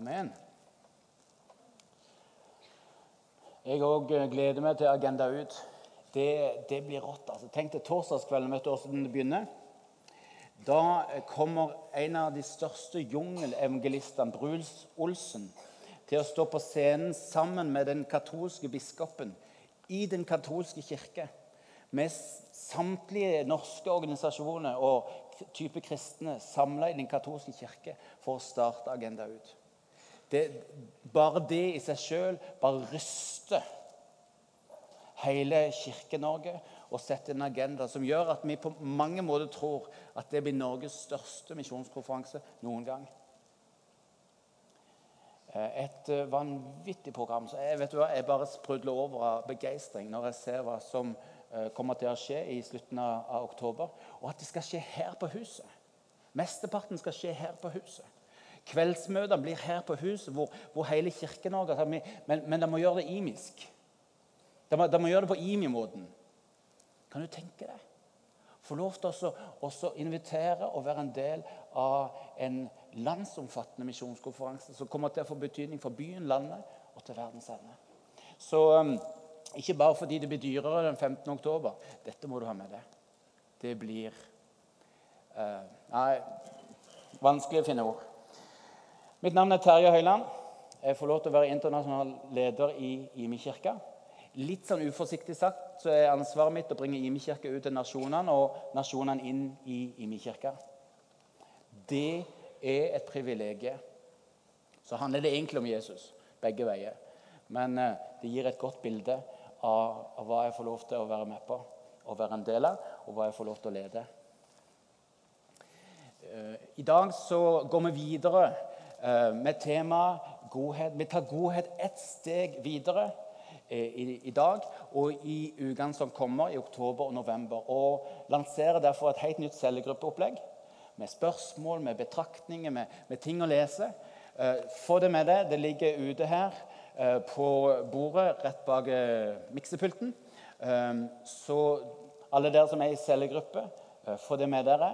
Amen. Jeg òg gleder meg til Agenda ut. Det, det blir rått. altså. Tenk til torsdagskvelden, vet du hvordan det begynner? Da kommer en av de største jungelevangelistene, Bruls Olsen, til å stå på scenen sammen med den katolske biskopen i den katolske kirke. Med samtlige norske organisasjoner og type kristne samla i den katolske kirke for å starte Agenda ut. Det, bare det i seg sjøl bare ryster hele Kirke-Norge og setter en agenda som gjør at vi på mange måter tror at det blir Norges største misjonskonferanse noen gang. Eh, et eh, vanvittig program. så Jeg vet du hva, jeg bare sprudler over av begeistring når jeg ser hva som eh, kommer til å skje i slutten av oktober. Og at det skal skje her på huset. Mesteparten skal skje her på huset. Kveldsmøtene blir her på huset, hvor, hvor hele Kirke-Norge men, men de må gjøre det imisk. De må, de må gjøre det på imi-måten. Kan du tenke deg? Få lov til å invitere og være en del av en landsomfattende misjonskonferanse som kommer til å få betydning for byen, landet og til verdens ende. Så um, ikke bare fordi det blir dyrere den 15. oktober. Dette må du ha med deg. Det blir uh, Nei, vanskelig å finne ord. Mitt navn er Terje Høiland. Jeg får lov til å være internasjonal leder i Imi-kirka. Litt sånn uforsiktig sagt så er ansvaret mitt å bringe Imi-kirka ut til nasjonene og nasjonene inn i Imi-kirka. Det er et privilegium. Så handler det egentlig om Jesus begge veier. Men eh, det gir et godt bilde av, hva jeg får lov til å være med på og være en del av, og hva jeg får lov til å lede. Eh, I dag så går vi videre med temaet godhet. Vi tar godhet ett steg videre eh, i, i, dag og i ukene som kommer, i oktober og november. Og lanserer derfor et helt nytt cellegruppeopplegg med spørsmål, med betraktninger, med, med ting å lese. Eh, få det med deg. Det ligger ute her på bordet rett bak miksepulten. Så alle dere som er i cellegruppe, få det med dere.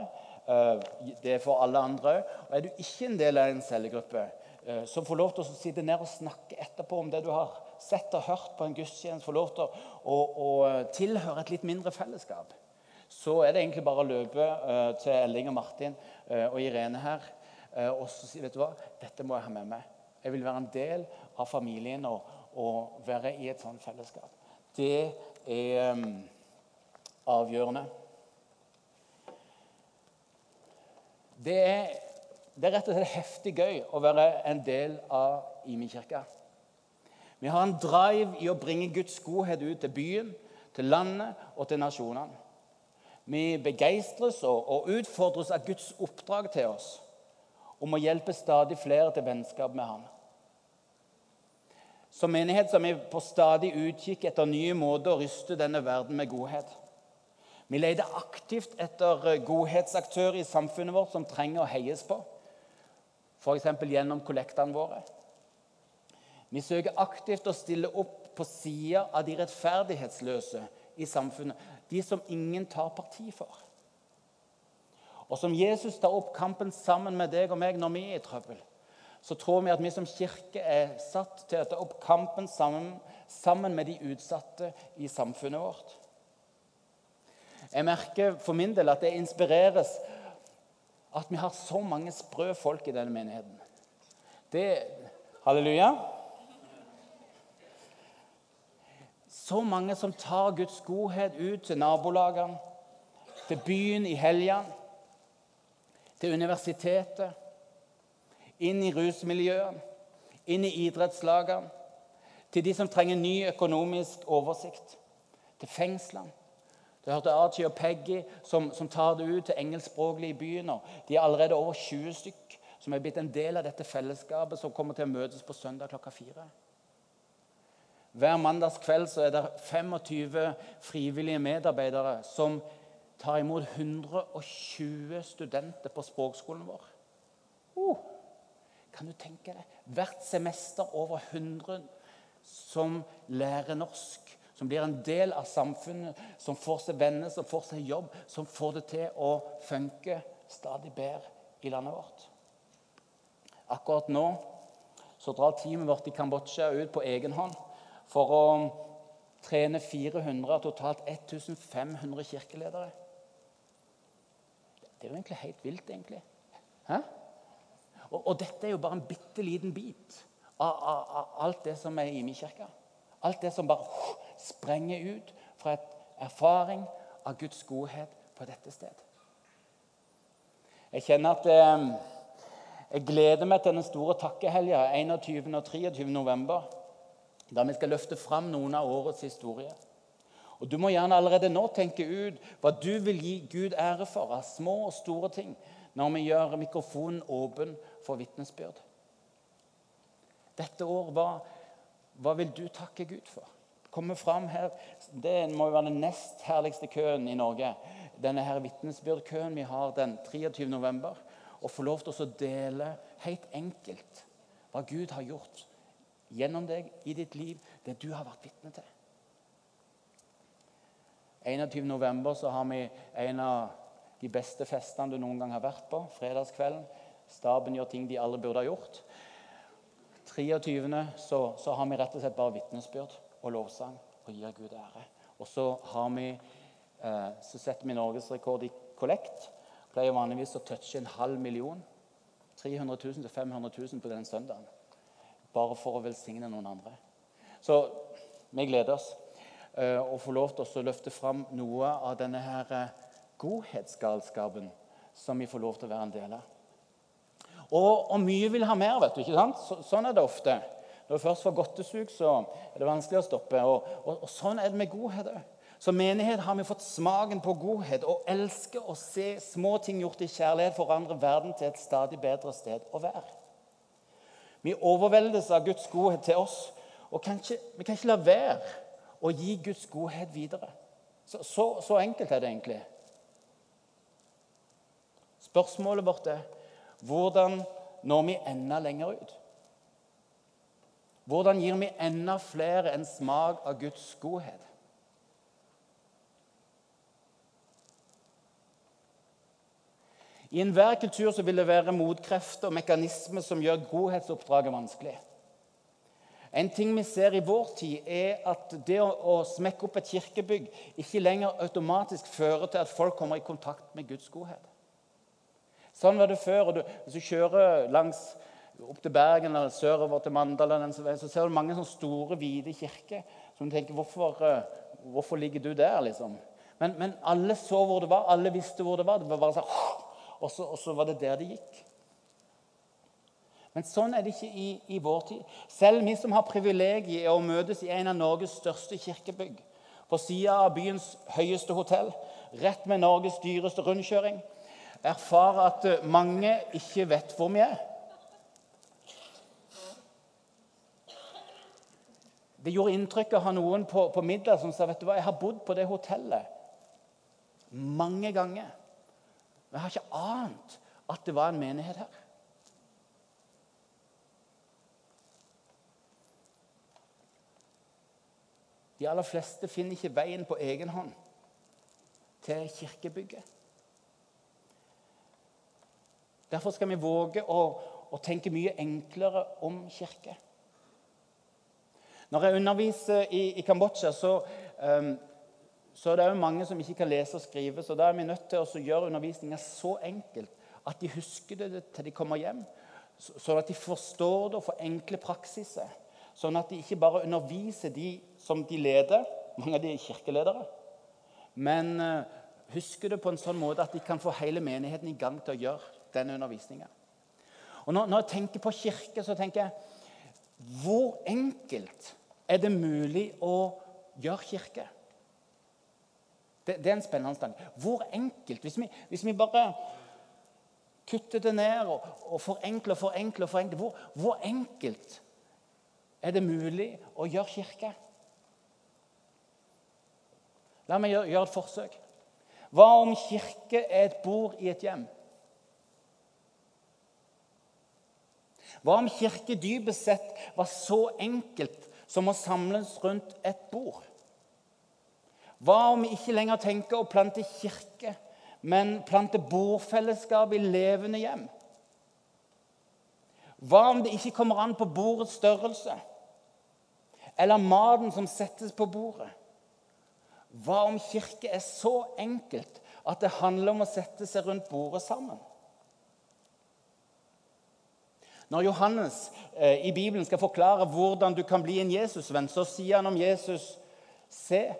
Eh, det er for alle andre. Og Er du ikke en del av en cellegruppe, eh, så få lov til å sitte ned og snakke etterpå om det du har sett og hørt på en gudstjeneste. Få lov til å, å, tilhøre et litt mindre fellesskap. Så er det egentlig bare å løpe uh, til Elling og Martin og Irene her og så si vet du hva, dette må jeg ha med meg. Jeg vil være en del av familien og, og være i et sånt fellesskap. Det er um, avgjørende. Det er, det er, rett og slett heftig gøy å være en del av Imi-kirka. Vi har en drive i å bringe Guds godhet ut til byen, til landet og til nasjonene. Vi begeistres og, utfordres av Guds oppdrag til oss om å hjelpe stadig flere til vennskap med Han. Som menighet er vi på stadig utkikk etter nye måter å ryste denne verden med godhet. Vi leter aktivt etter eh, godhetsaktører i samfunnet vårt som trenger å heies på, f.eks. gjennom kollektene våre. Vi søker aktivt å stille opp på sida av de rettferdighetsløse i samfunnet, de som ingen tar parti for. Og som Jesus tar opp kampen sammen med deg og meg når vi er i trøbbel, så tror vi at vi som kirke er satt til å ta opp kampen sammen, sammen med de utsatte i samfunnet vårt. Jeg merker for min del at det inspireres at vi har så mange sprø folk i denne menigheten. Det Halleluja. Så mange som tar Guds godhet ut til nabolagene, til byen i helgene, til universitetet, inn i rusmiljøene, inn i idrettslagene, til de som trenger ny økonomisk oversikt, til fengslene. Du hørte Archie og Peggy som, som tar det ut til engelskspråklige i byen. De er allerede over 20 stykk som er blitt en del av dette fellesskapet som kommer til å møtes på søndag klokka fire. Hver mandagskveld er det 25 frivillige medarbeidere som tar imot 120 studenter på språkskolen vår. Uh, kan du tenke deg? Hvert semester over 100 som lærer norsk som blir en del av samfunnet, som får seg venner, som får seg jobb, som får det til å funke stadig bedre i landet vårt. Akkurat nå så drar teamet vårt i Kambodsja ut på egen hånd for å trene 400 av totalt 1500 kirkeledere. Det er jo egentlig helt vilt, egentlig. Hæ? Og, og dette er jo bare en bitte liten bit av, av, av, alt det som er i min kirke. Alt det som bare sprenger ut fra et erfaring av Guds godhet på dette stedet. Jeg kjenner at eh, jeg gleder meg til den store takkehelga 21. og 23. november, da vi skal løfte fram noen av årets historie. Og Du må gjerne allerede nå tenke ut hva du vil gi Gud ære for av små og store ting når vi gjør mikrofonen åpen for vitnesbyrd. Dette år, hva, hva vil du takke Gud for? Komme fram her. Det må jo være den nest herligste køen i Norge. Denne her vitnesbyrdkøen vi har den 23. november. Og få lov til å dele helt enkelt hva Gud har gjort gjennom deg i ditt liv, det du har vært vitne til. 21. november så har vi en av de beste festene du noen gang har vært på. Fredagskvelden. Staben gjør ting de aldri burde ha gjort. 23. Så, så har vi rett og slett bare vitnesbyrd og lovsang og gir Gud ære. Og så, har vi, eh, så setter vi norgesrekord i kollekt. Pleier vanligvis å touche en halv million. 300 000 til 500 000 på den søndagen. Bare for å velsigne noen andre. Så vi gleder oss eh, å få lov til å løfte fram noe av denne her eh, godhetsgalskapen som vi får lov til å være en del av. Og, og mye vil ha mer. vet du, ikke sant? Så, sånn er det ofte. Når du først får godtesug, så er det vanskelig å stoppe. Og, og, og sånn er det med godhet òg. Som menighet har vi fått smaken på godhet og elsker å se små ting gjort i kjærlighet forandre verden til et stadig bedre sted å være. Vi overveldes av Guds godhet til oss, og kan ikke, vi kan ikke la være å gi Guds godhet videre. Så, så, så enkelt er det egentlig. Spørsmålet vårt er hvordan når vi enda lenger ut? Hvordan gir vi enda flere en smak av Guds godhet? I enhver kultur så vil det være motkrefter og mekanismer som gjør godhetsoppdraget vanskelig. En ting vi ser i vår tid, er at det å, smekke opp et kirkebygg ikke lenger automatisk fører til at folk kommer i kontakt med Guds godhet. Sånn var det før. og du, Hvis du kjører langs opp til Bergen eller sørover til Mandal, så ser du mange sånne store, hvite kirker. som du tenker, hvorfor, eh, hvorfor, ligger du der, liksom? Men, men, alle så hvor det var. Alle visste hvor det var. Det var bare sånn, og, så, og så var det der det gikk. Men sånn er det ikke i, i vår tid. Selv vi som har privilegiet å møtes i en av Norges største kirkebygg, på sida av byens høyeste hotell, rett med Norges dyreste rundkjøring, erfarer at eh, mange ikke vet hvor vi er. Det gjorde inntrykk å ha noen på, på, middag som sa vet du hva, jeg har bodd på det hotellet mange ganger. Men jeg har ikke ant at det var en menighet her. De aller fleste finner ikke veien på egen hånd til kirkebygget. Derfor skal vi våge å, å tenke mye enklere om kirke. Når jeg underviser i, i Kambodsja, så, um, så er det mange som ikke kan lese og skrive. Så da er vi nødt til å gjøre undervisninga så enkelt at de husker det til de kommer hjem. Sånn at de forstår det og får enkle praksiser. Sånn at de ikke bare underviser de som de leder, mange av de er kirkeledere, men uh, husker det på en sånn måte at de kan få hele menigheten i gang til å gjøre denne undervisninga. Når, når jeg tenker på kirke, så tenker jeg Hvor enkelt er det mulig å gjøre kirke? Det, det er en spennende tanke. Hvor enkelt? Hvis vi, hvis vi bare kutter det ned og, og forenkler og forenkler, forenkler hvor, hvor enkelt er det mulig å gjøre kirke? La meg gjøre, et forsøk. Hva om kirke er et bord i et hjem? Hva om kirke dypest sett var så enkelt som å samles rundt et bord? Hva om vi ikke lenger tenker å plante kirke, men plante bordfellesskap i levende hjem? Hva om det ikke kommer an på bordets størrelse? Eller maten som settes på bordet? Hva om kirke er så enkelt at det handler om å sette seg rundt bordet sammen? Når Johannes eh, i Bibelen skal forklare hvordan du kan bli en Jesusvenn, så sier han om Jesus Se,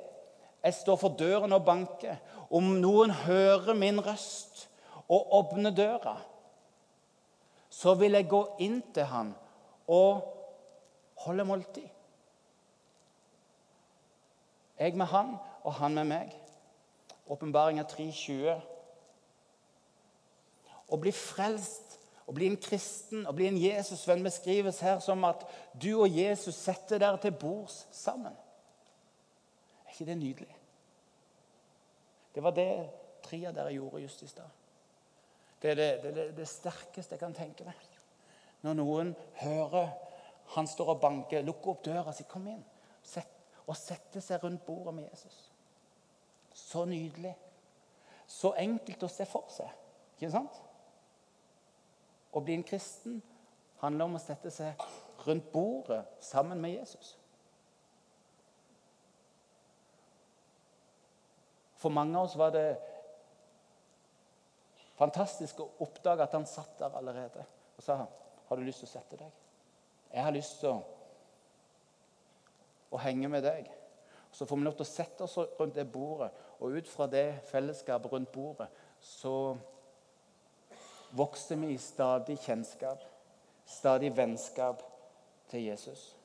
jeg står for døren og banker. Om noen hører min røst og åpner døra, så vil jeg gå inn til han og holde måltid. Jeg med han og han med meg. Åpenbaringa 3,20. Å bli frelst, å bli en kristen, å bli en Jesusvenn beskrives her som at du og Jesus setter dere til bords sammen. Er ikke det nydelig? Det var det tre av dere gjorde just i stad. Det er det, det, det, sterkeste jeg kan tenke meg. Når noen hører han står og banker, lukker opp døra si, 'Kom inn', sett, og setter seg rundt bordet med Jesus. Så nydelig. Så enkelt å se for seg. Ikke sant? Å bli en kristen handler om å sette seg rundt bordet sammen med Jesus. For mange av oss var det fantastisk å oppdage at han satt der allerede og sa har du lyst til å sette deg. Jeg har lyst til å, å henge med deg. Så får vi lov til å sette oss rundt det bordet, og ut fra det fellesskapet rundt bordet så vokser vi i stadig kjennskap, stadig vennskap til Jesus.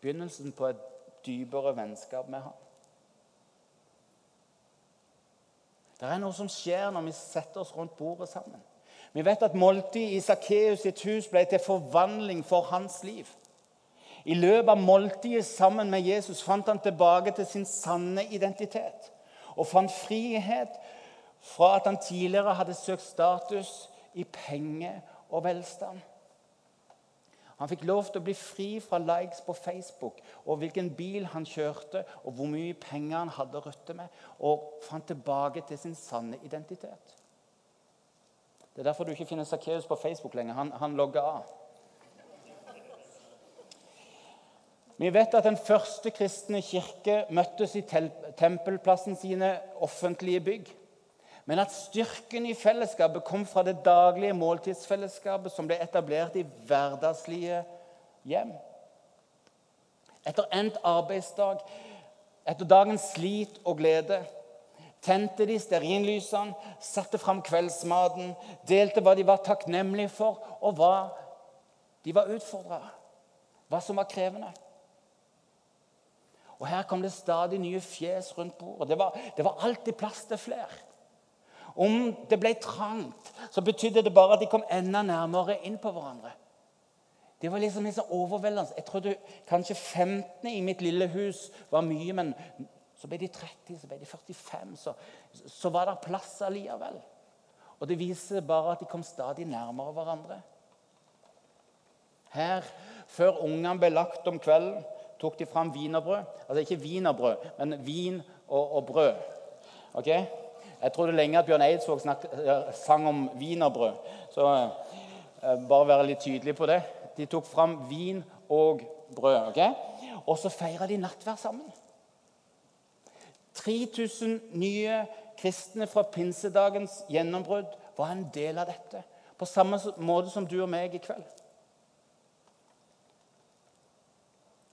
Begynnelsen på et dypere vennskap med ham. Det er noe som skjer når vi setter oss rundt bordet sammen. Vi vet at måltidet i Sakkeus sitt hus ble til forvandling for hans liv. I løpet av måltidet sammen med Jesus fant han tilbake til sin sanne identitet og fant frihet fra at han tidligere hadde søkt status i penger og velstand. Han fikk lov til å bli fri fra likes på Facebook og hvilken bil han kjørte, og hvor mye penger han hadde å rutte med, og fant tilbake til sin sanne identitet. Det er derfor du ikke finner Sakkeus på Facebook lenger. Han, han logger av. Vi vet at den første kristne kirke møttes i tempelplassen sine offentlige bygg. Men at styrken i fellesskapet kom fra det daglige måltidsfellesskapet som ble etablert i hverdagslige hjem. Etter endt arbeidsdag, etter dagens slit og glede, tente de stearinlysene, satte fram kveldsmaten, delte hva de var takknemlige for, og hva de var utfordra Hva som var krevende. Og Her kom det stadig nye fjes rundt bordet. Det var, det var alltid plass til flere. Om det ble trangt, så betydde det bare at de kom enda nærmere inn på hverandre. Det var liksom så overveldende. Jeg trodde kanskje 15 i mitt lille hus var mye, men så ble de 30, så ble de 45. Så, så var det plass allikevel. Og det viser bare at de kom stadig nærmere hverandre. Her, før ungene ble lagt om kvelden, tok de fram wienerbrød. Altså ikke wienerbrød, men vin og, og brød. Okay? Jeg trodde lenge at Bjørn Eidsvåg eh, sang om wienerbrød. Så eh, bare være litt tydelig på det. De tok fram vin og brød. ok? Og så feira de nattvær sammen. 3000 nye kristne fra pinsedagens gjennombrudd var en del av dette. På samme måte som du og meg i kveld.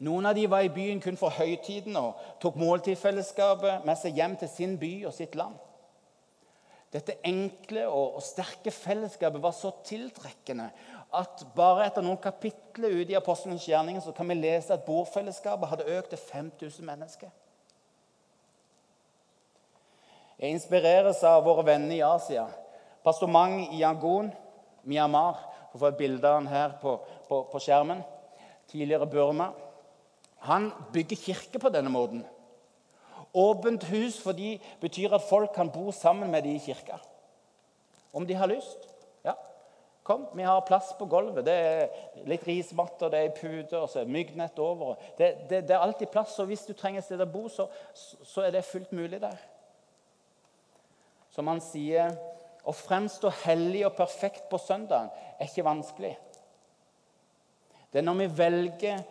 Noen av de var i byen kun for høytiden og tok måltidfellesskapet med seg hjem til sin by og sitt land. Dette enkle og, sterke fellesskapet var så tiltrekkende at bare etter noen kapitler ute i Apostlenes gjerninger så kan vi lese at bordfellesskapet hadde økt til 5000 mennesker. Jeg inspireres av våre venner i Asia. Pastor Mang i Yangon, Myanmar. Du får et bilde av han her på, på, på skjermen. Tidligere Burma. Han bygger kirke på denne måten. Åpent hus for de betyr at folk kan bo sammen med de i kirka. Om de har lyst. Ja, kom, vi har plass på gulvet. Det er litt rismatter, det er pute, og så er myggnett over. Det, det, det, er alltid plass, og hvis du trenger et sted å bo, så, så er det fullt mulig der. Som han sier å fremstå hellig og perfekt på søndagen er ikke vanskelig. Det er når vi velger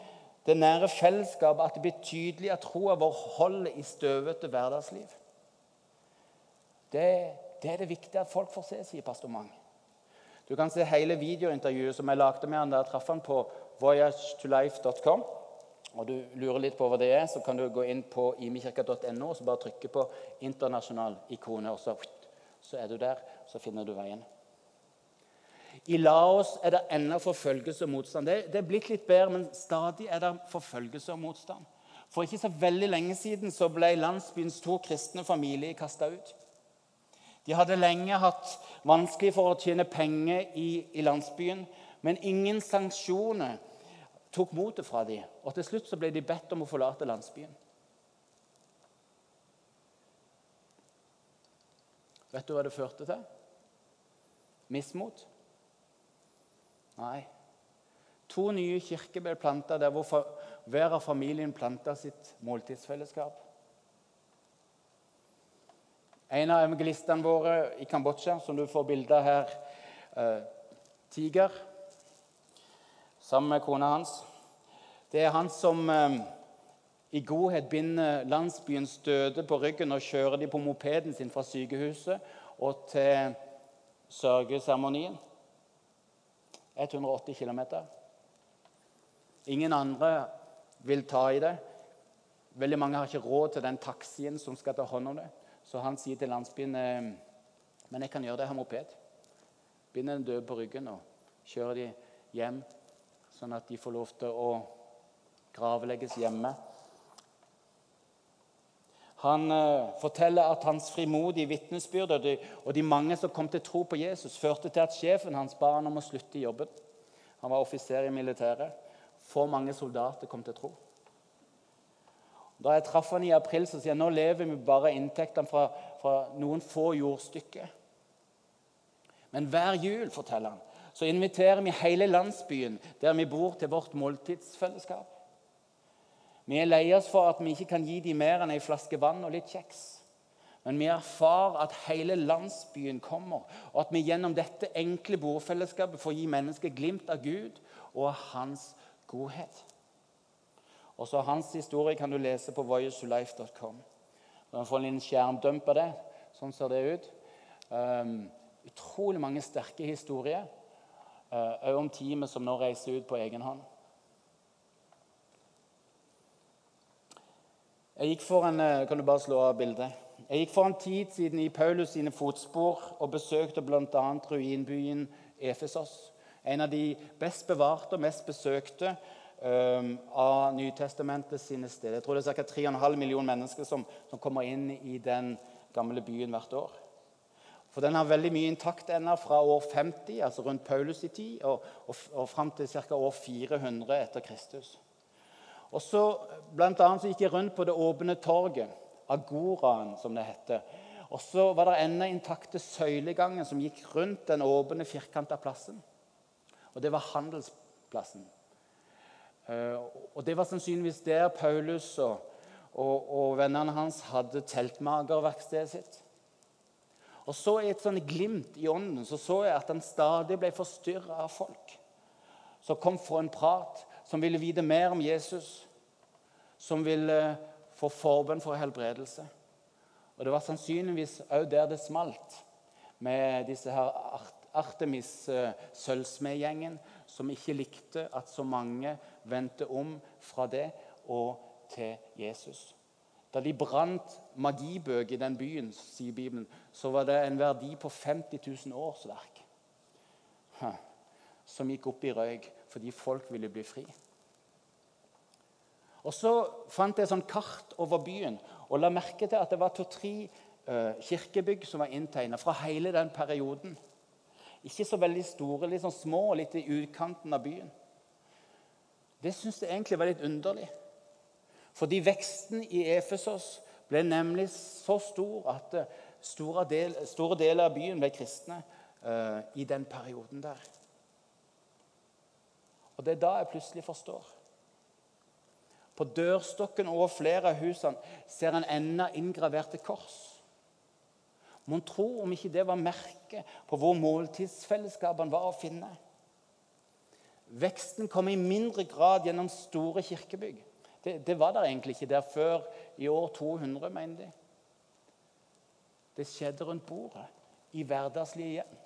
det nære fellesskapet at det blir tydelig at troa vår holder i støvete hverdagsliv. Det, det, er det viktig at folk får se, sier pastor Mang. Du kan se hele videointervjuet som jeg lagde med han da jeg traff han på voyagetolife.com. Og du lurer litt på hva det er, så kan du gå inn på imekirka.no og så bare trykke på 'internasjonal ikone', og så, så er du der. Så finner du veien. I Laos er det ennå forfølgelse og motstand. Det, det er blitt litt bedre, men stadig er det forfølgelse og motstand. For ikke så veldig lenge siden så ble landsbyens to kristne familier kasta ut. De hadde lenge hatt vanskelig for å tjene penger i, i landsbyen, men ingen sanksjoner tok motet fra dem. Og til slutt så ble de bedt om å forlate landsbyen. Vet du hva det førte til? Mismot? Nei. To nye kirker ble planta der hvor hver av familien planta sitt måltidsfellesskap. En av evangelistene våre i Kambodsja, som du får bilde av her, eh, Tiger, sammen med kona hans Det er han som eh, i godhet binder landsbyens døde på ryggen og kjører dem på mopeden sin fra sykehuset og til sørgeseremonien. 180 km. Ingen andre vil ta i det. Veldig mange har ikke råd til den taxien som skal ta hånd om det. Så han sier til landsbyen eh, men jeg kan gjøre det, jeg har moped. Binder den døde på ryggen og kjører de hjem, sånn at de får lov til å gravlegges hjemme. Han uh, forteller at hans frimodige vitnesbyrd og, og de mange som kom til tro på Jesus, førte til at sjefen hans ba han om å slutte i jobben. Han var offiser i militæret. For mange soldater kom til tro. Da jeg traff han i april, så sier han nå lever vi bare av inntektene fra, fra, noen få jordstykker. Men hver jul forteller han, så inviterer vi hele landsbyen der vi bor, til vårt måltidsfellesskap. Vi er lei oss for at vi ikke kan gi dem mer enn ei flaske vann og litt kjeks. Men vi erfarer at hele landsbyen kommer, og at vi gjennom dette enkle bordfellesskapet får gi mennesker glimt av Gud og hans godhet. Også Hans historie kan du lese på voyagelife.com. Du kan få en liten skjermdump av det. Sånn ser det ut. Um, utrolig mange sterke historier òg uh, om teamet som nå reiser ut på egen hånd. Jeg gikk for en, eh, kan du bare slå av bildet? Jeg gikk for en tid siden i Paulus sine fotspor og besøkte bl.a. ruinbyen Efesos. En av de best bevarte og mest besøkte um, av Nytestamentet sine steder. Jeg tror det er ca. 3,5 millioner mennesker som, som, kommer inn i den gamle byen hvert år. For Den har veldig mye intakt ennå fra år 50, altså rundt Paulus' i tid, og, og, og fram til ca. år 400 etter Kristus. Og så, blant annet, så gikk jeg rundt på det åpne torget, agoraen, som det heter. Og så var det ennå intakte søylegangen som gikk rundt den åpne, firkanta plassen. Og det var handelsplassen. Eh, og det var sannsynligvis der Paulus og, og, og vennene hans hadde teltmagerverkstedet sitt. Og så I et sånt glimt i ånden så, så jeg at han stadig ble forstyrra av folk som kom for en prat som ville vite mer om Jesus, som ville få forbønn for helbredelse. Og Det var sannsynligvis òg der det smalt, med disse her Artemis-sølvsmedgjengen, som ikke likte at så mange vendte om fra det og til Jesus. Da de brant magibøker i den byen, sier Bibelen, så var det en verdi på 50 000 årsverk som gikk opp i røyk fordi folk ville bli fri. Og Så fant jeg et sånt kart over byen og la merke til at det var to-tre uh, kirkebygg som var inntegna fra hele den perioden. Ikke så veldig store, litt sånn små litt i utkanten av byen. Det syns jeg egentlig var litt underlig. Fordi veksten i Efesos ble nemlig så stor at eh, store, del, store deler av byen ble kristne uh, i den perioden der. Og det er da jeg plutselig forstår. På dørstokken over flere av husene ser en enda inngraverte kors. Mon tro om ikke det var merket på hvor måltidsfellesskapene var å finne? Veksten kom i mindre grad gjennom store kirkebygg. Det, det var der egentlig ikke der før i år 200, mener de. Det skjedde rundt bordet, i hverdagslige hjem.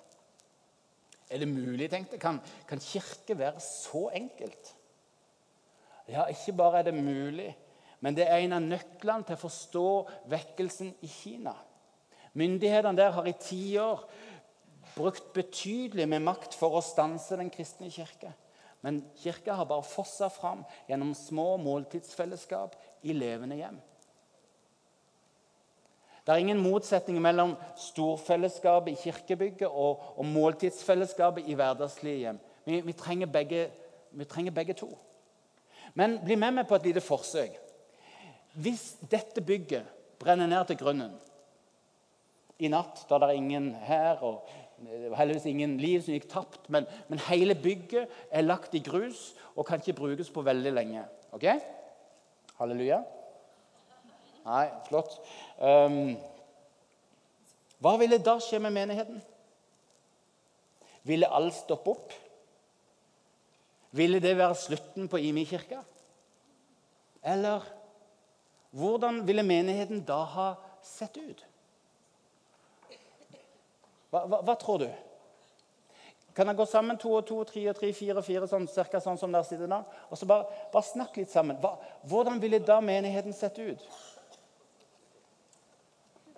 Er det mulig, tenkte jeg? Kan, kan kirke være så enkelt? Ja, ikke bare er det mulig, men det er en av nøklene til å forstå vekkelsen i Kina. Myndighetene der har i tiår brukt betydelig med makt for å stanse den kristne kirke. Men kirka har bare fossa fram gjennom små måltidsfellesskap i levende hjem. Det er ingen motsetning mellom storfellesskapet i kirkebygget og, og måltidsfellesskapet i hverdagslige hjem. Vi, vi, trenger begge, vi, trenger begge, to. Men bli med meg på et lite forsøk. Hvis dette bygget brenner ned til grunnen i natt, da det er ingen her og det var heldigvis ingen liv som gikk tapt, men, men, hele bygget er lagt i grus og kan ikke brukes på veldig lenge. Ok? Halleluja. Nei, flott. Um, hva ville da skje med menigheten? Ville alt stoppe opp? Ville det være slutten på Imi-kirka? Eller hvordan ville menigheten da ha sett ut? Hva, hva, hva tror du? Kan jeg gå sammen to og to, tre og tre, fire og fire, sånn, cirka sånn som dere sitter da? Og så bare, bare snakk litt sammen. Hva, hvordan ville da menigheten sett ut?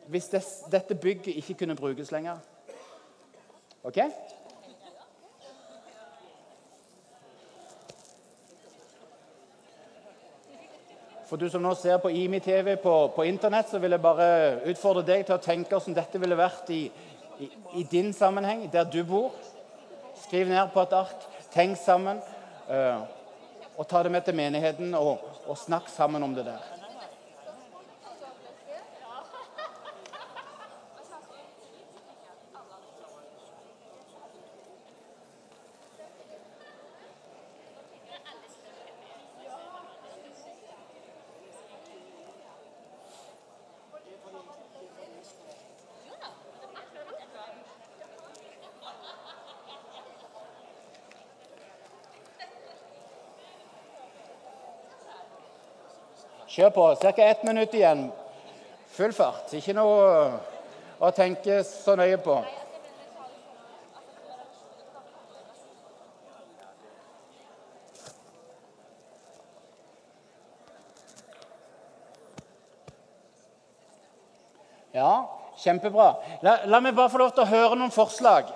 Hvis det, dette bygget ikke kunne brukes lenger. OK? For du som nå ser på IMI-TV på, på, Internett, så vil jeg bare utfordre deg til å tenke hvordan dette ville vært i, i, i, din sammenheng, der du bor. Skriv ned på et ark. Tenk sammen. Uh, og ta det med til menigheten og, og snakk sammen om det der. Kjør på. Ca. ett minutt igjen. Full fart. Ikke noe å tenke så nøye på. Ja, kjempebra. La, la, meg bare få lov til å høre noen forslag.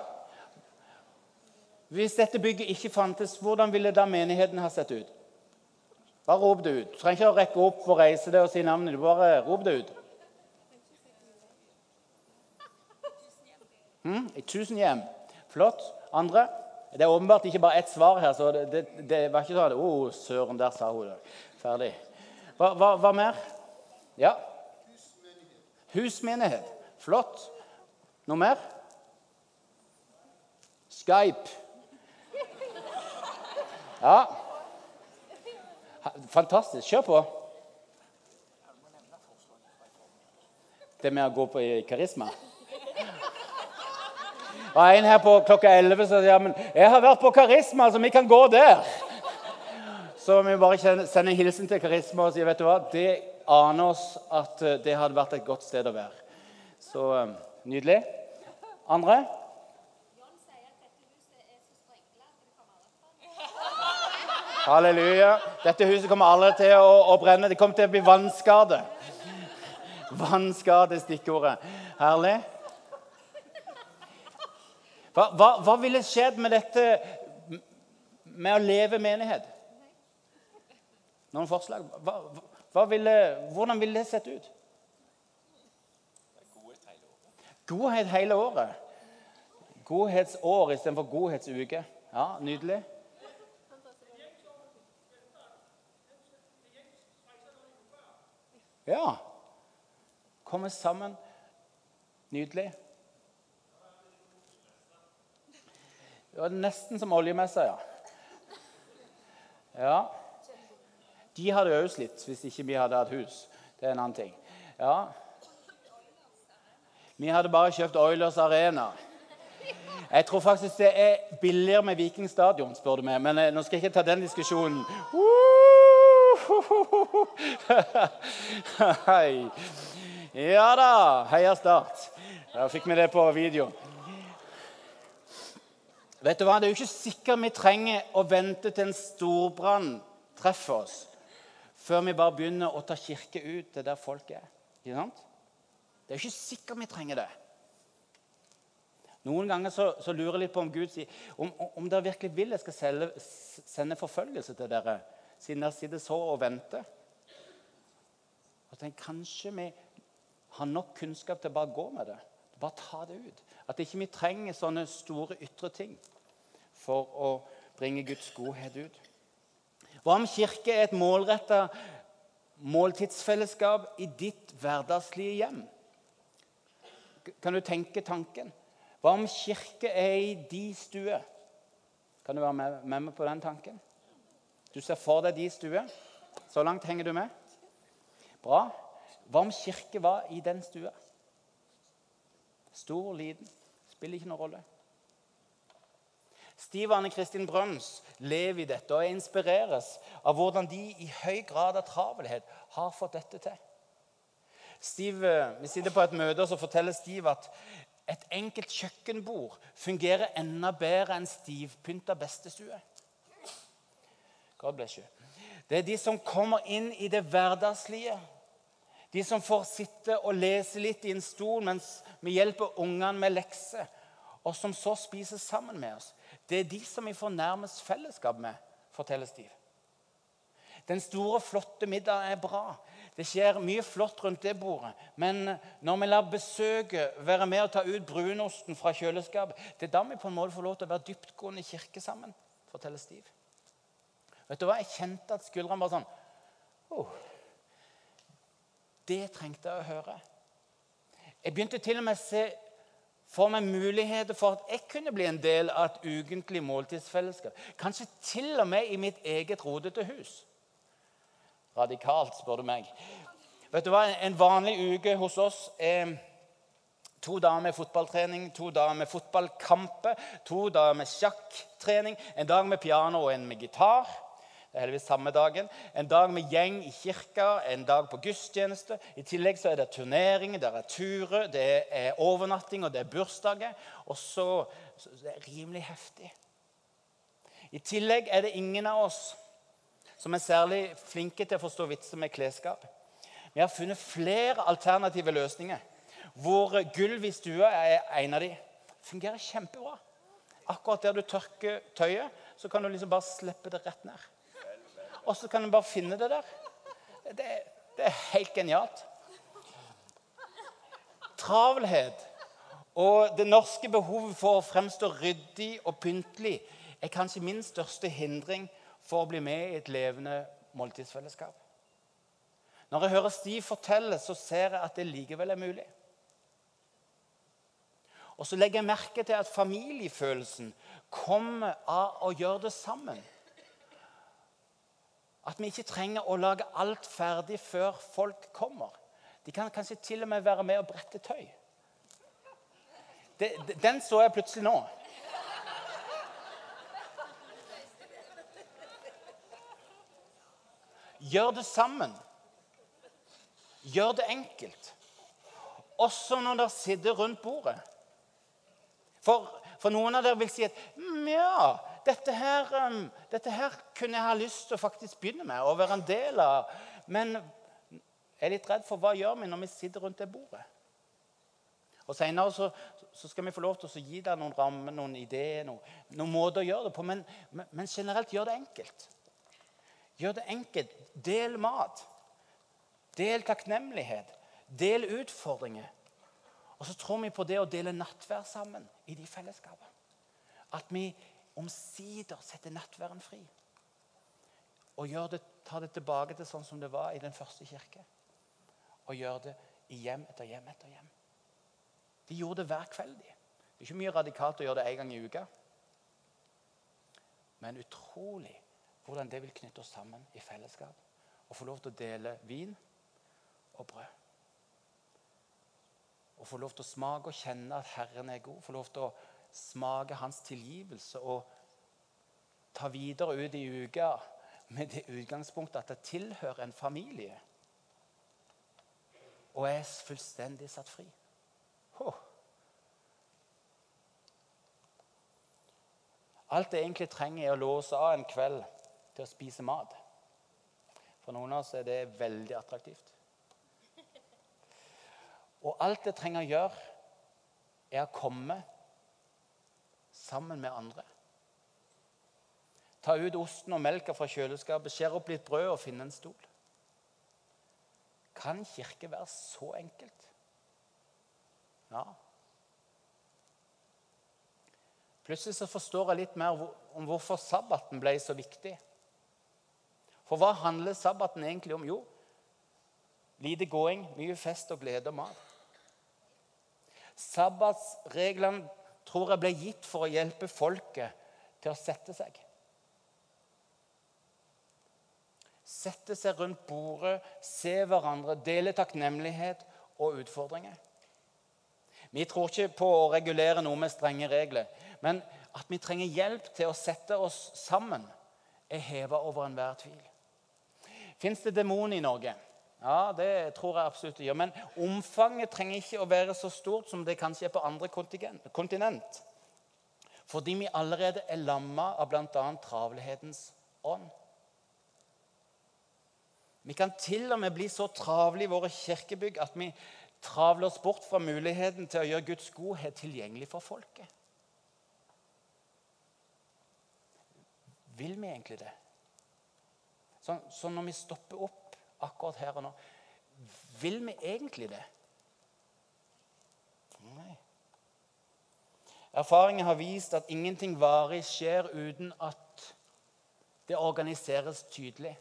Hvis dette bygget ikke fantes, hvordan ville da menigheten ha sett ut? Bare rop det ut. Du trenger ikke å rekke opp og reise deg og si navnet. Du bare rop det ut. Mm, I tusen hjem. Flott. Andre? Det er åpenbart ikke bare ett svar her. så Det, det, det var ikke sånn Å, oh, søren, der sa hun det. Ferdig. Hva, hva, hva mer? Ja? Husmenighet. Flott. Noe mer? Skype. Ja. Fantastisk. Kjør på. Det med å gå på i karisma? Var en her på klokka 11 som sa ja, men jeg har vært på Karisma, så vi kan gå der. Så vi bare sender en hilsen til Karisma og sier vet du hva, det aner oss at eh, det hadde vært et godt sted å være. Så eh, nydelig. Andre? Halleluja. Dette huset kommer aldri til å, å brenne. Det kommer til å bli vannskade. Vannskade stikkordet. Herlig. Hva, hva, hva, ville skjedd med dette med å leve menighet? Noen forslag? Hva, ville, hvordan ville det sett ut? Godhet hele året. Godhetsår istedenfor godhetsuke. Ja, Nydelig. Ja. Komme sammen. Nydelig. Det var nesten som oljemessa, ja. Ja. De hadde òg slitt hvis ikke vi hadde hatt hus. Det er en annen ting. Ja. Vi hadde bare kjøpt Oilers Arena. Jeg tror faktisk det er billigere med Viking stadion, spør du meg. Men eh, nå skal jeg ikke ta den diskusjonen. Hei. Ja da. Heia Start. Da fikk vi det på video. Vet du hva? Det er jo ikke sikkert vi trenger å vente til en storbrann treffer oss, før vi bare begynner å ta kirke ut til der folk er. Ikke sant? Det er ikke sikkert vi trenger det. Noen ganger så, så lurer jeg litt på om Gud sier om, om dere virkelig vil jeg skal selge, sende forfølgelse til dere, siden dere sitter så og venter. Og tenk, Kanskje vi har nok kunnskap til å bare gå med det. Bare ta det ut. At ikke vi trenger sånne store ytre ting for å bringe Guds godhet ut. Hva om kirke er et målretta måltidsfellesskap i ditt hverdagslige hjem? Kan du tenke tanken? Hva om kirke er i de stue? Kan du være med, med meg på den tanken? Du ser for deg de stue. Så langt henger du med? Bra. Hva om kirke var i den stua? Stor, liten, spiller ikke noen rolle. Stiv Anne Kristin Brøns lever i dette og inspireres av hvordan de i høy grad av travelhet har fått dette til. Steve, vi sitter på et møte, og så forteller Stiv at et enkelt kjøkkenbord fungerer enda bedre enn stivpynta bestestue. God bless you. Det er de som kommer inn i det hverdagslige. De som får sitte og lese litt i en stol mens vi hjelper ungene med lekser, og som så spiser sammen med oss. Det er de som vi får nærmest fellesskap med, forteller Stiv. Den store, flotte middagen er bra. Det skjer mye flott rundt det bordet. Men når vi lar besøket være med å ta ut brunosten fra kjøleskapet, det er da vi på en måte får lov til å være dyptgående i kirke sammen, forteller Stiv. Vet du hva? Jeg kjente at skuldrene bare sånn oh, Det trengte jeg å høre. Jeg begynte til og med å se for meg muligheter for at jeg kunne bli en del av et ukentlig måltidsfellesskap. Kanskje til og med i mitt eget rodete hus. Radikalt, spør du meg. Vet du hva? En vanlig uke hos oss er to dager med fotballtrening, to dager med fotballkamper, to dager med sjakktrening, en dag med piano og en med gitar. Det er heldigvis samme dagen. En dag med gjeng i kirka, en dag på gudstjeneste. I tillegg så er det turneringer, det er turer, det er overnatting og det er bursdager. Og så, så Det er rimelig heftig. I tillegg er det ingen av oss som er særlig flinke til å forstå vitser med klesskap. Vi har funnet flere alternative løsninger hvor gulv i stua er en av de. Fungerer kjempebra. Akkurat der du tørker tøyet, så kan du liksom bare slippe det rett ned og så kan en bare finne det der. Det, det er helt genialt. Travelhet og det norske behovet for å fremstå ryddig og pyntelig er kanskje min største hindring for å bli med i et levende måltidsfellesskap. Når jeg hører Stiv fortelle, så ser jeg at det likevel er mulig. Og så legger jeg merke til at familiefølelsen kommer av å gjøre det sammen. At vi ikke trenger å lage alt ferdig før folk kommer. De kan kanskje til og med være med og brette tøy. Den så jeg plutselig nå. Gjør det sammen. Gjør det enkelt. Også når dere sitter rundt bordet. For, for noen av dere vil si at mm, ja, dette her, um, dette her kunne jeg ha lyst til å faktisk begynne med og være en del av. Men jeg er litt redd for hva gjør vi når vi sitter rundt det bordet. Og Senere så, så, skal vi få lov til å gi deg noen rammer, noen ideer, noen, noen måter å gjøre det på. Men, men, generelt gjør det enkelt. Gjør det enkelt. Del mat. Del takknemlighet. Del utfordringer. Og så tror vi på det å dele nattvær sammen i de fellesskapene. At vi omsider setter nattverden fri. Og det, tar det tilbake til sånn som det var i den første kirke. Og gjør det i hjem etter hjem etter hjem. De gjorde det hver kveld. de. Det er ikke mye radikalt å gjøre det én gang i uka. Men utrolig hvordan det vil knytte oss sammen i fellesskap. Og få lov til å dele vin og brød. og få lov til å smake og kjenne at Herren er god. Få lov til å smake hans tilgivelse og ta videre ut i uka med det utgangspunktet at det tilhører en familie. Og er fullstendig satt fri. Oh. Alt jeg egentlig trenger, er å låse av en kveld til å spise mat. For noen av oss er det veldig attraktivt. Og alt jeg trenger å gjøre, er å komme sammen med andre. Ta ut osten og melka fra kjøleskapet, skjær opp litt brød og finne en stol. Kan kirke være så enkelt? Ja. Plutselig så forstår jeg litt mer om hvorfor sabbaten ble så viktig. For hva handler sabbaten egentlig om? Jo, lite gåing, mye fest og glede og mat. Sabbatsreglene tror jeg ble gitt for å hjelpe folket til å sette seg. Sette seg rundt bordet, se hverandre, dele takknemlighet og utfordringer. Vi tror ikke på å regulere noe med strenge regler, men at vi trenger hjelp til å sette oss sammen, er heva over enhver tvil. Fins det demoner i Norge? Ja, det tror jeg absolutt det gjør. Men omfanget trenger ikke å være så stort som det kanskje er på andre kontinent. Fordi vi allerede er lamma av bl.a. travelhetens ånd. Vi kan til og med bli så travle i våre kirkebygg at vi travler oss bort fra muligheten til å gjøre Guds godhet tilgjengelig for folket. Vil vi egentlig det? Sånn, så når vi stopper opp akkurat her og nå Vil vi egentlig det? Nei. Erfaringen har vist at ingenting varig skjer uten at det organiseres tydelig.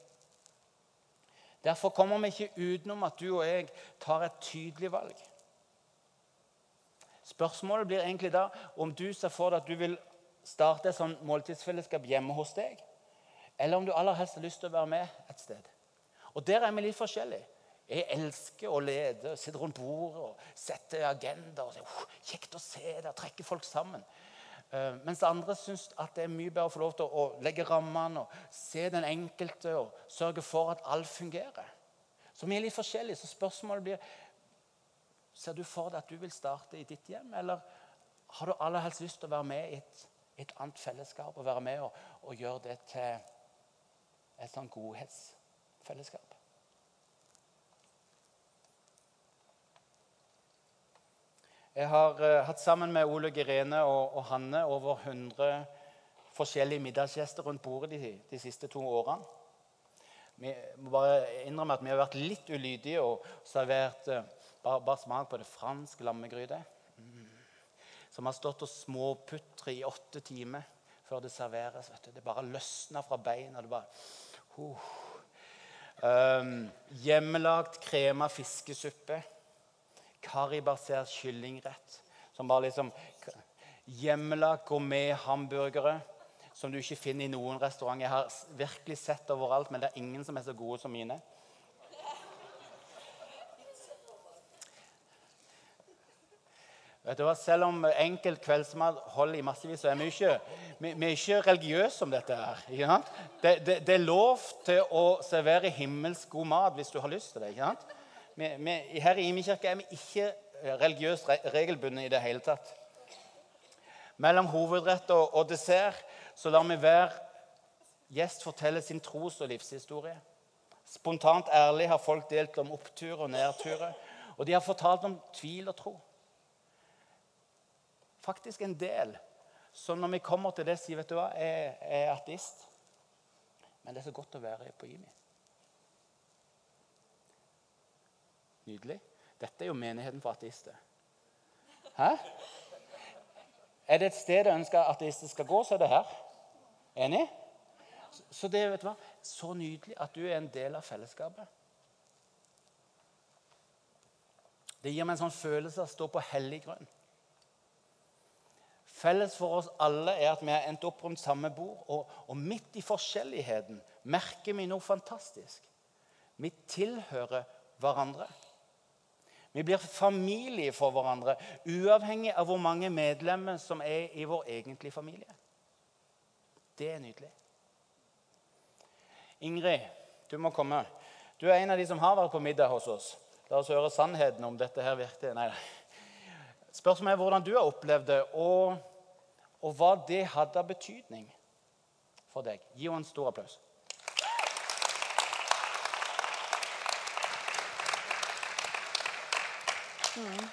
Derfor kommer vi ikke utenom at du og jeg tar et tydelig valg. Spørsmålet blir egentlig da om du ser for deg at du vil starte et sånn måltidsfellesskap hjemme hos deg, eller om du aller helst har lyst til å være med et sted. Og Der er vi litt forskjellige. Jeg elsker å lede, sitte rundt bordet og sette agenda. og oh, Kjekt å se det, trekke folk sammen. Uh, mens andre syns at det er mye bedre å få lov til å, å legge rammene og se den enkelte og sørge for at alt fungerer. Så vi er litt forskjellige. Så spørsmålet blir Ser du for deg at du vil starte i ditt hjem, eller har du aller helst lyst til å være med i et, et annet fellesskap og være med og, og gjøre det til et sånn godhetsfellesskap? Jeg har uh, hatt sammen med Ole Gerene og, og, Hanne over 100 forskjellige middagsgjester rundt bordet de, de siste to årene. Vi må bare innrømme at vi har vært litt ulydige og servert uh, bare, bare, smak på det fransk lammegryte. Mm. Som har stått og småputret i åtte timer før det serveres. Det bare løsner fra beina. Det bare, uh. Um, hjemmelagd krema fiskesuppe karibasert kyllingrett. Som bare liksom Hjemmelagd gourmet-hamburgere som du ikke finner i noen restaurant. Jeg har virkelig sett overalt, men det er ingen som er så gode som mine. Vet du hva? Selv om enkel kveldsmat holder i massevis, så er vi ikke, vi, vi er ikke religiøse om dette. her. Det, det, det, er lov til å servere himmelsk god mat hvis du har lyst til det. ikke sant? vi, vi, her i Imi kirke er vi ikke religiøst re regelbundne i det hele tatt. Mellom hovedrett og, og dessert så lar vi hver gjest fortelle sin tros- og livshistorie. Spontant ærlig har folk delt om oppturer og nedturer. Og de har fortalt om tvil og tro. Faktisk en del. som når vi kommer til det, sier vet du hva, jeg er ateist. Men det er så godt å være på Imi. Nydelig. Dette er jo menigheten for ateister. Hæ? Er det et sted jeg ønsker at ateister skal gå, så er det her. Enig? Så det vet du hva, så nydelig at du er en del av fellesskapet. Det gir meg en sånn følelse av å stå på hellig grunn. Felles for oss alle er at vi har endt opp rundt samme bord. Og, og midt i forskjelligheten merker vi noe fantastisk. Vi tilhører hverandre. Vi blir familie for hverandre, uavhengig av hvor mange medlemmer som er i vår egentlige familie. Det er nydelig. Ingrid, du må komme. Du er en av de som har vært på middag hos oss. La oss høre sannheten om dette her virkelig. Nei. Spørsmålet er hvordan du har opplevd det, og, og hva det hadde av betydning for deg. Gi henne en stor applaus. Mm.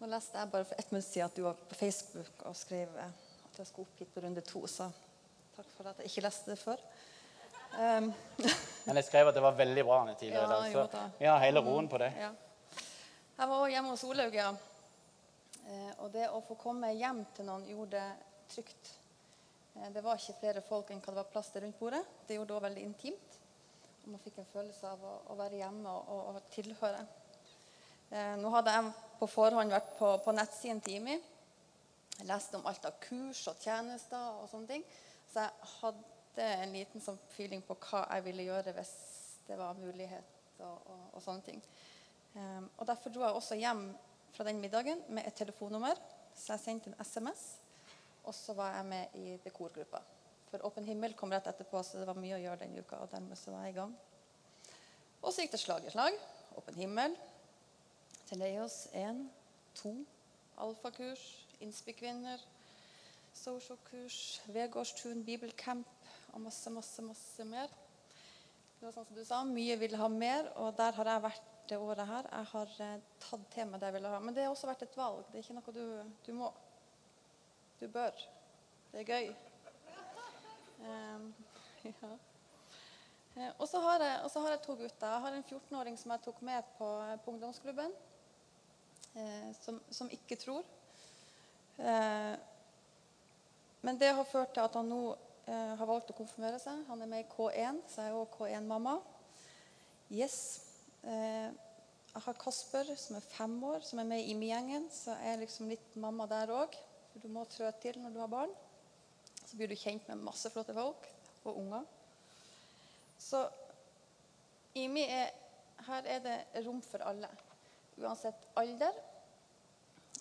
Nå leste jeg bare for ett minutt siden at du var på Facebook og skrev at jeg skulle opp hit på runde to. Så takk for at jeg ikke leste det før. Um. Men jeg skrev at det var veldig bra tidligere i dag. Så vi har hele roen på det. Ja. Jeg var også hjemme hos Olaug, ja. Eh, og det å få komme hjem til noen gjorde det trygt. Eh, det var ikke flere folk enn hva det var plass til rundt bordet. Det gjorde det også veldig intimt. Og man fikk en følelse av å, være hjemme og, og, tilhøre. Eh, nå hadde jeg på forhånd vært på, på nettsiden til IMI. Jeg leste om alt av kurs og tjenester og sånne ting. Så jeg hadde en liten sånn feeling på hva jeg ville gjøre hvis det var mulighet og, og, og sånne ting. Um, og Derfor dro jeg også hjem fra den middagen med et telefonnummer. Så jeg sendte en SMS, og så var jeg med i dekorgruppa. For Åpen himmel kom rett etterpå, så det var mye å gjøre den uka. Og dermed så var jeg i gang. Og så gikk det slag i slag. Åpen himmel, Teleios 1, 2, alfakurs, Inspikvinner, socialkurs, Vegårstun, bibelcamp og masse, masse, masse mer. Det var sånn som du sa, Mye ville ha mer, og der har jeg vært det året her. Jeg har eh, tatt til meg det jeg ville ha. Men det har også vært et valg. Det er ikke noe du, du må. Du bør. Det er gøy. Um, ja. Eh, og så har, har, jeg to gutter. Jeg har en 14-åring som jeg tok med på, på ungdomsklubben eh, som, som, ikke tror. Eh, men det har ført til at han nå eh, har valgt å konfirmere seg. Han er med i K1, så jeg er også K1-mamma. Yes. Eh, jeg har Kasper, som er fem år, som er med i IMI-gjengen. Så jeg er liksom litt mamma der òg. Du må trø til når du har barn. Så blir du kjent med masse flotte folk og unger. Så IMI er, her er det rom for alle uansett alder.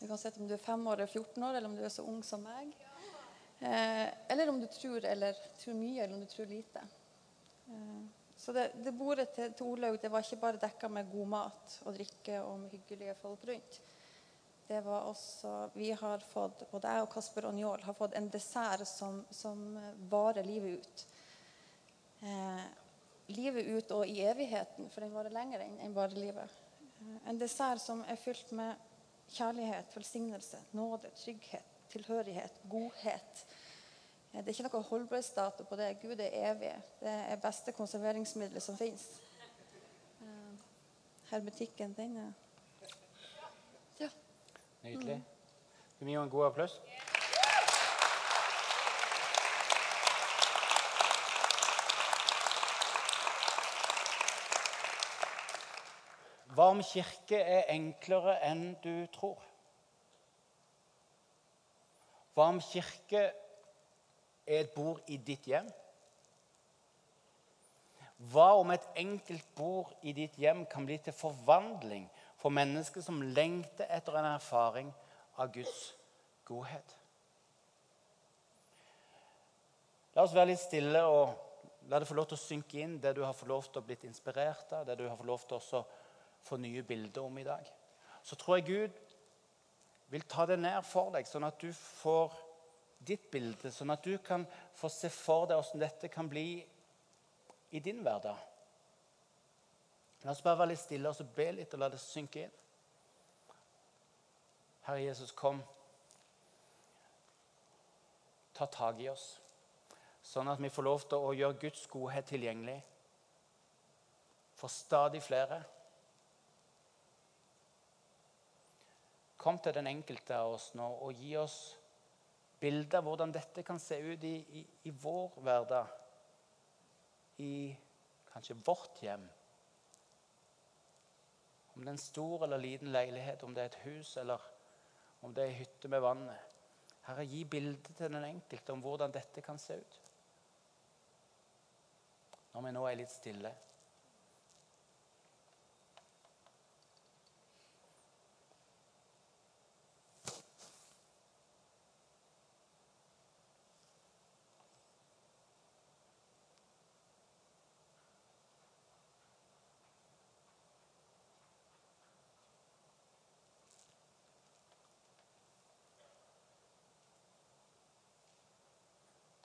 Uansett om du er fem år eller 14 år, eller om du er så ung som meg. Eh, eller om du tror, eller, tror, mye, eller om du tror lite. Eh, så det, det bordet til, til Olaug det var ikke bare dekka med god mat og drikke og med hyggelige folk rundt. Det var også, Vi har fått, både jeg og Kasper og Njål har fått en dessert som, som varer livet ut. Eh, livet ut og i evigheten, for den varer lenger enn, enn bare livet. En dessert som er fylt med kjærlighet, velsignelse, nåde, trygghet, tilhørighet, godhet. Det er ikke noe holdbarhetsdato på det. Gud er evig. Det er beste konserveringsmiddelet som fins. Eh, hermetikken, den er Ja. Nydelig. Skal vi gi en god applaus? Hva om kirke er enklere enn du tror? Hva om kirke er et bord i ditt hjem? Hva om et enkelt bord i ditt hjem kan bli til forvandling for mennesker som lengter etter en erfaring av Guds godhet? La oss være litt stille og la det få lov til å synke inn, det du har fått lov til å bli inspirert av, det du har fått lov til å få nye bilder om i dag. Så tror jeg Gud vil ta det ned for deg, sånn at du får ditt bilde, sånn at du kan få se for deg hvordan dette kan bli i din hverdag. La oss bare være litt stille og så be litt og la det synke inn. Herre Jesus, kom. Ta tak i oss, sånn at vi får lov til å gjøre Guds godhet tilgjengelig for stadig flere. Kom til den enkelte av oss nå og gi oss bilde av hvordan dette kan se ut i, i, i vår hverdag. I kanskje vårt hjem. Om det er en stor eller liten leilighet, om det er et hus eller om det er ei hytte med vannet. Herre, gi bilde til den enkelte om hvordan dette kan se ut. Når vi nå er litt stille.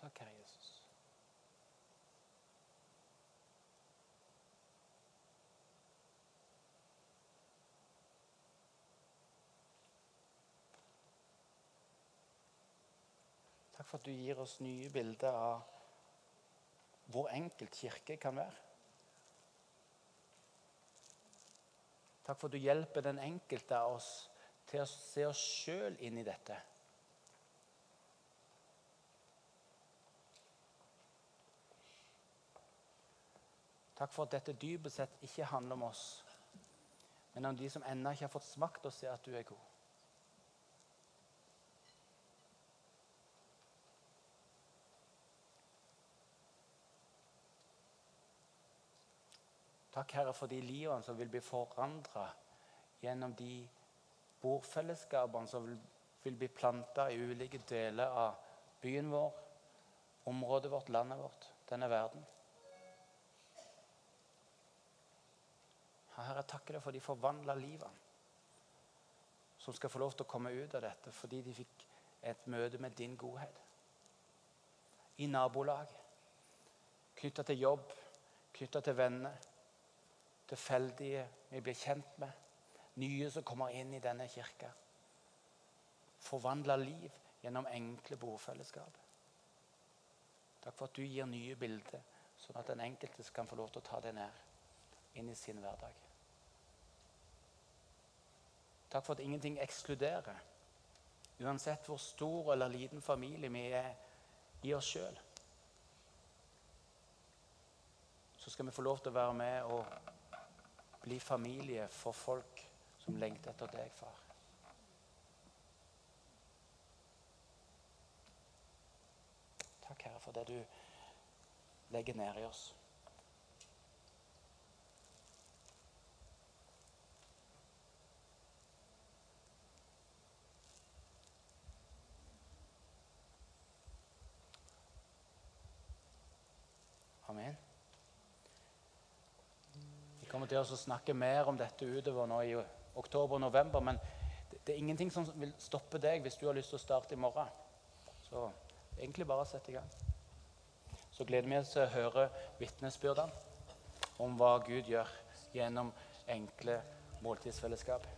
Takk, Herre Jesus. Takk for at du gir oss nye bilder av hvor enkelt kirke kan være. Takk for at du hjelper den enkelte av oss til å se oss sjøl inn i dette. Takk for at dette dypest sett ikke handler om oss, men om de som ennå ikke har fått smakt og se at du er god. Takk, Herre, for de livene som vil bli forandra gjennom de bordfellesskapene som vil, vil bli planta i ulike deler av byen vår, området vårt, landet vårt, denne verden. Herre, jeg takker deg for de forvandla livet som skal få lov til å komme ut av dette fordi de fikk et møte med din godhet. I nabolag, knytta til jobb, knytta til venner tilfeldige vi blir kjent med. Nye som kommer inn i denne kirka. Forvandla liv gjennom enkle bordfellesskap. Takk for at du gir nye bilder, sånn at den enkelte kan få lov til å ta det ned inn i sin hverdag. Takk for at ingenting ekskluderer. Uansett hvor stor eller liten familie vi er i oss sjøl, så skal vi få lov til å være med og bli familie for folk som lengter etter deg, far. Takk, Herre, for det du legger ned i oss. Amen. Vi kommer til å snakke mer om dette utover nå i oktober og november. Men det, er ingenting som vil stoppe deg hvis du har lyst til å starte i morgen. Så egentlig bare sett i gang. Så gleder vi oss til å høre vitnesbyrdene om hva Gud gjør gjennom enkle måltidsfellesskap.